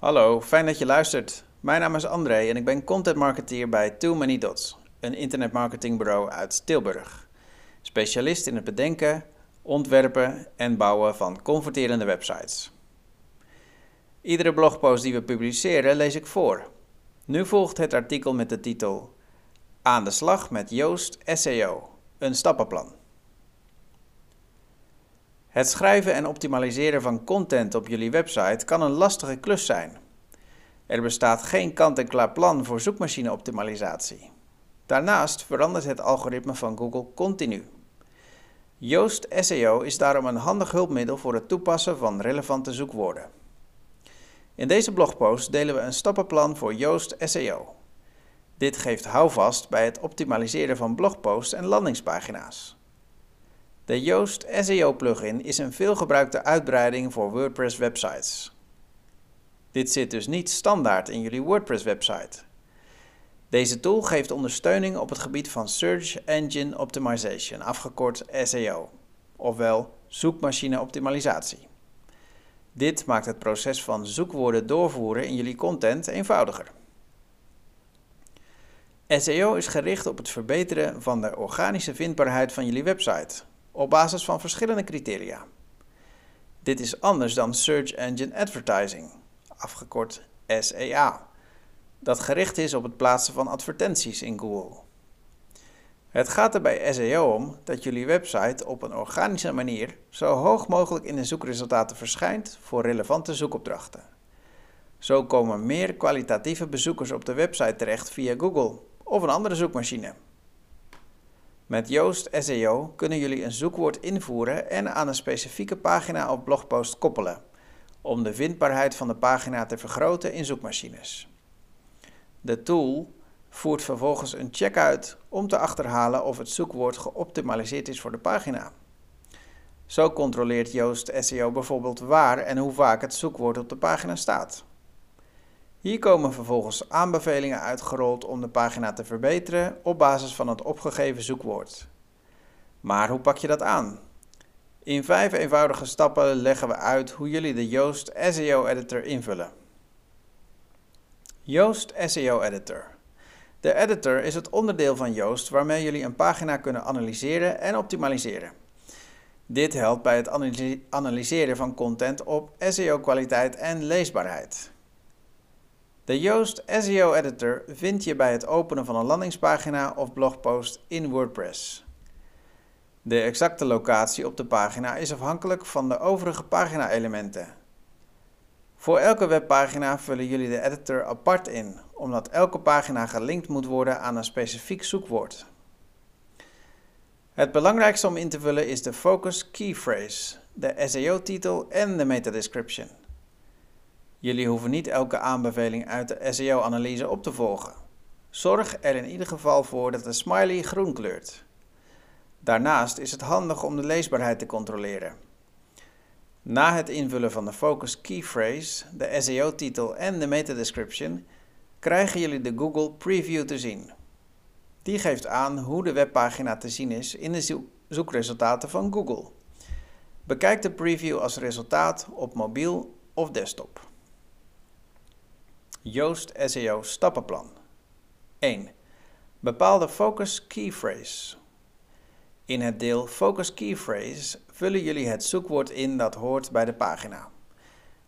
Hallo, fijn dat je luistert. Mijn naam is André en ik ben content marketeer bij Too Many Dots, een internetmarketingbureau uit Tilburg. Specialist in het bedenken, ontwerpen en bouwen van converterende websites. Iedere blogpost die we publiceren lees ik voor. Nu volgt het artikel met de titel Aan de slag met Yoast SEO, een stappenplan. Het schrijven en optimaliseren van content op jullie website kan een lastige klus zijn. Er bestaat geen kant-en-klaar plan voor zoekmachine-optimalisatie. Daarnaast verandert het algoritme van Google continu. Yoast SEO is daarom een handig hulpmiddel voor het toepassen van relevante zoekwoorden. In deze blogpost delen we een stappenplan voor Yoast SEO. Dit geeft houvast bij het optimaliseren van blogposts en landingspagina's. De Yoast SEO plugin is een veelgebruikte uitbreiding voor WordPress websites. Dit zit dus niet standaard in jullie WordPress website. Deze tool geeft ondersteuning op het gebied van Search Engine Optimization, afgekort SEO, ofwel zoekmachine optimalisatie. Dit maakt het proces van zoekwoorden doorvoeren in jullie content eenvoudiger. SEO is gericht op het verbeteren van de organische vindbaarheid van jullie website op basis van verschillende criteria. Dit is anders dan Search Engine Advertising, afgekort SEA, dat gericht is op het plaatsen van advertenties in Google. Het gaat er bij SEO om dat jullie website op een organische manier zo hoog mogelijk in de zoekresultaten verschijnt voor relevante zoekopdrachten. Zo komen meer kwalitatieve bezoekers op de website terecht via Google of een andere zoekmachine. Met Yoast SEO kunnen jullie een zoekwoord invoeren en aan een specifieke pagina of blogpost koppelen, om de vindbaarheid van de pagina te vergroten in zoekmachines. De tool voert vervolgens een check uit om te achterhalen of het zoekwoord geoptimaliseerd is voor de pagina. Zo controleert Yoast SEO bijvoorbeeld waar en hoe vaak het zoekwoord op de pagina staat. Hier komen vervolgens aanbevelingen uitgerold om de pagina te verbeteren op basis van het opgegeven zoekwoord. Maar hoe pak je dat aan? In vijf eenvoudige stappen leggen we uit hoe jullie de Yoast SEO Editor invullen. Yoast SEO Editor. De editor is het onderdeel van Yoast waarmee jullie een pagina kunnen analyseren en optimaliseren. Dit helpt bij het analyseren van content op SEO-kwaliteit en leesbaarheid. De Yoast SEO Editor vind je bij het openen van een landingspagina of blogpost in WordPress. De exacte locatie op de pagina is afhankelijk van de overige pagina-elementen. Voor elke webpagina vullen jullie de editor apart in, omdat elke pagina gelinkt moet worden aan een specifiek zoekwoord. Het belangrijkste om in te vullen is de focus key phrase, de SEO-titel en de meta-description. Jullie hoeven niet elke aanbeveling uit de SEO-analyse op te volgen. Zorg er in ieder geval voor dat de smiley groen kleurt. Daarnaast is het handig om de leesbaarheid te controleren. Na het invullen van de focus key phrase, de SEO-titel en de meta-description krijgen jullie de Google Preview te zien. Die geeft aan hoe de webpagina te zien is in de zoekresultaten van Google. Bekijk de preview als resultaat op mobiel of desktop. Yoast SEO stappenplan. 1. Bepaal de focus key phrase. In het deel Focus Key Phrase vullen jullie het zoekwoord in dat hoort bij de pagina.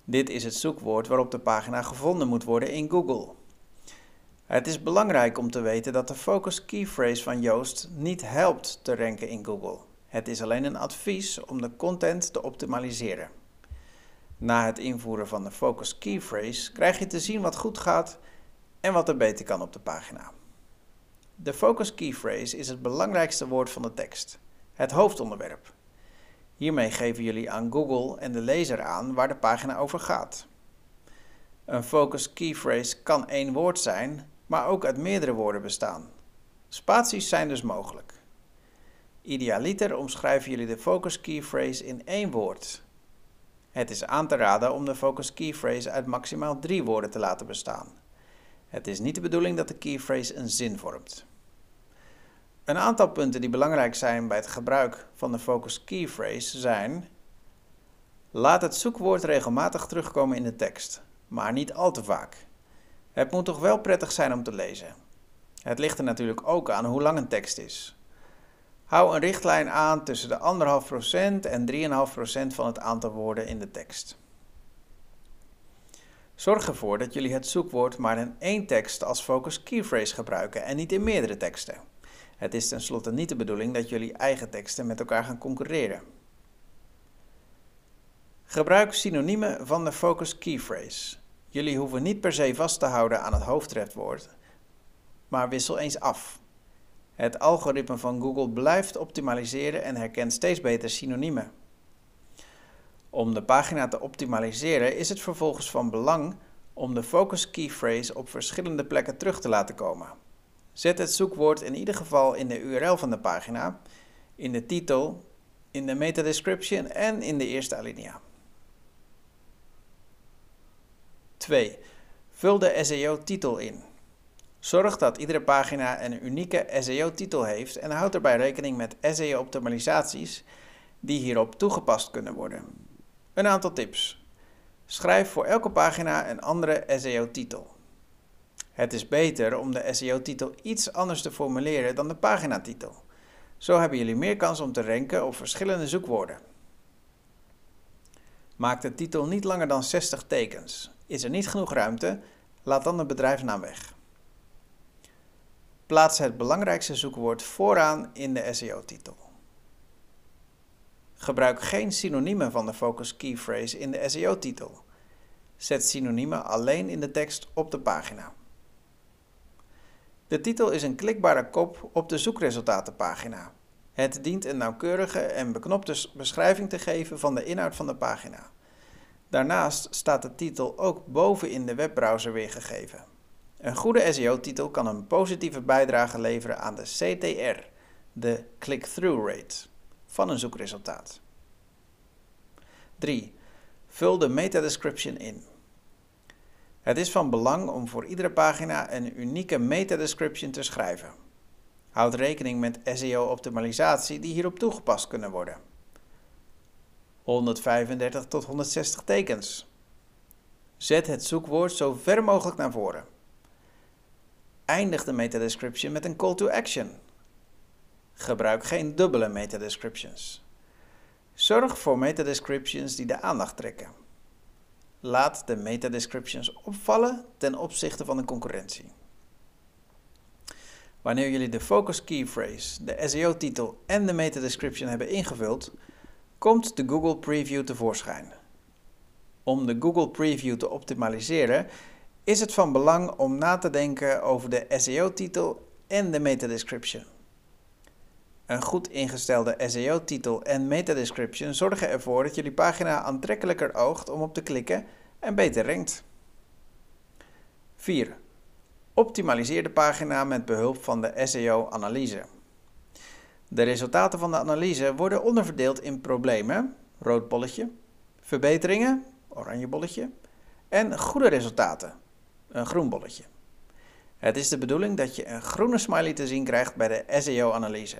Dit is het zoekwoord waarop de pagina gevonden moet worden in Google. Het is belangrijk om te weten dat de Focus Key Phrase van Yoast niet helpt te ranken in Google. Het is alleen een advies om de content te optimaliseren. Na het invoeren van de Focus Key Phrase krijg je te zien wat goed gaat en wat er beter kan op de pagina. De focus key phrase is het belangrijkste woord van de tekst, het hoofdonderwerp. Hiermee geven jullie aan Google en de lezer aan waar de pagina over gaat. Een focus key phrase kan één woord zijn, maar ook uit meerdere woorden bestaan. Spaties zijn dus mogelijk. Idealiter omschrijven jullie de focus key phrase in één woord. Het is aan te raden om de focus key phrase uit maximaal drie woorden te laten bestaan. Het is niet de bedoeling dat de key phrase een zin vormt. Een aantal punten die belangrijk zijn bij het gebruik van de focus key phrase zijn: laat het zoekwoord regelmatig terugkomen in de tekst. maar niet al te vaak. Het moet toch wel prettig zijn om te lezen. Het ligt er natuurlijk ook aan hoe lang een tekst is. Hou een richtlijn aan tussen de 1,5% en 3,5% van het aantal woorden in de tekst. Zorg ervoor dat jullie het zoekwoord maar in één tekst als focus keyphrase gebruiken en niet in meerdere teksten. Het is tenslotte niet de bedoeling dat jullie eigen teksten met elkaar gaan concurreren. Gebruik synoniemen van de focus keyphrase. Jullie hoeven niet per se vast te houden aan het hoofdtrefwoord, maar wissel eens af. Het algoritme van Google blijft optimaliseren en herkent steeds beter synoniemen. Om de pagina te optimaliseren is het vervolgens van belang om de focus keyphrase op verschillende plekken terug te laten komen. Zet het zoekwoord in ieder geval in de URL van de pagina, in de titel, in de meta description en in de eerste alinea. 2. Vul de SEO-titel in. Zorg dat iedere pagina een unieke SEO-titel heeft en houd erbij rekening met SEO-optimalisaties die hierop toegepast kunnen worden. Een aantal tips. Schrijf voor elke pagina een andere SEO-titel. Het is beter om de SEO-titel iets anders te formuleren dan de paginatitel. Zo hebben jullie meer kans om te ranken op verschillende zoekwoorden. Maak de titel niet langer dan 60 tekens. Is er niet genoeg ruimte? Laat dan de bedrijfsnaam weg. Plaats het belangrijkste zoekwoord vooraan in de SEO-titel. Gebruik geen synoniemen van de focus keyphrase in de SEO-titel. Zet synoniemen alleen in de tekst op de pagina. De titel is een klikbare kop op de zoekresultatenpagina. Het dient een nauwkeurige en beknopte beschrijving te geven van de inhoud van de pagina. Daarnaast staat de titel ook boven in de webbrowser weergegeven. Een goede SEO-titel kan een positieve bijdrage leveren aan de CTR, de click-through rate, van een zoekresultaat. 3. Vul de meta-description in. Het is van belang om voor iedere pagina een unieke meta-description te schrijven. Houd rekening met SEO-optimalisatie die hierop toegepast kunnen worden. 135 tot 160 tekens. Zet het zoekwoord zo ver mogelijk naar voren. Eindig de meta-description met een call to action. Gebruik geen dubbele meta-descriptions. Zorg voor meta-descriptions die de aandacht trekken. Laat de meta-descriptions opvallen ten opzichte van de concurrentie. Wanneer jullie de focus keyphrase, de SEO-titel en de meta-description hebben ingevuld, komt de Google Preview tevoorschijn. Om de Google Preview te optimaliseren is het van belang om na te denken over de SEO-titel en de meta-description. Een goed ingestelde SEO-titel en meta-description zorgen ervoor dat jullie pagina aantrekkelijker oogt om op te klikken en beter rankt. 4. Optimaliseer de pagina met behulp van de SEO-analyse. De resultaten van de analyse worden onderverdeeld in problemen, rood bolletje, verbeteringen, oranje bolletje, en goede resultaten, een groen bolletje. Het is de bedoeling dat je een groene smiley te zien krijgt bij de SEO-analyse.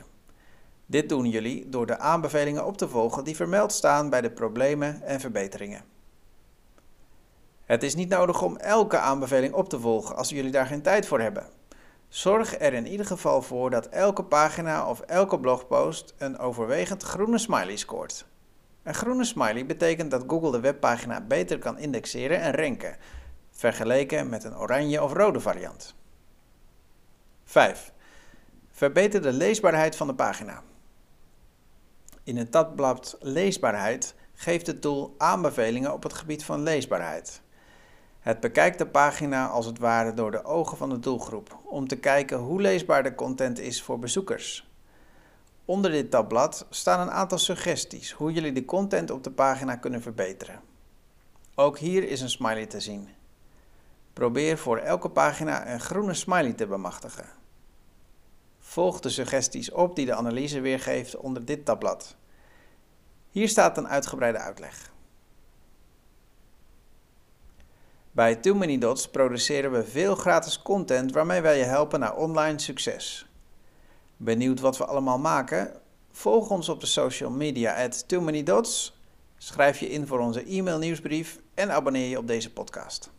Dit doen jullie door de aanbevelingen op te volgen die vermeld staan bij de problemen en verbeteringen. Het is niet nodig om elke aanbeveling op te volgen als jullie daar geen tijd voor hebben. Zorg er in ieder geval voor dat elke pagina of elke blogpost een overwegend groene smiley scoort. Een groene smiley betekent dat Google de webpagina beter kan indexeren en ranken, vergeleken met een oranje of rode variant. 5. Verbeter de leesbaarheid van de pagina. In het tabblad Leesbaarheid geeft het tool aanbevelingen op het gebied van leesbaarheid. Het bekijkt de pagina als het ware door de ogen van de doelgroep om te kijken hoe leesbaar de content is voor bezoekers. Onder dit tabblad staan een aantal suggesties hoe jullie de content op de pagina kunnen verbeteren. Ook hier is een smiley te zien. Probeer voor elke pagina een groene smiley te bemachtigen. Volg de suggesties op die de analyse weergeeft onder dit tabblad. Hier staat een uitgebreide uitleg. Bij Too Many Dots produceren we veel gratis content waarmee wij je helpen naar online succes. Benieuwd wat we allemaal maken? Volg ons op de social media at Too Many Dots, schrijf je in voor onze e-mail nieuwsbrief en abonneer je op deze podcast.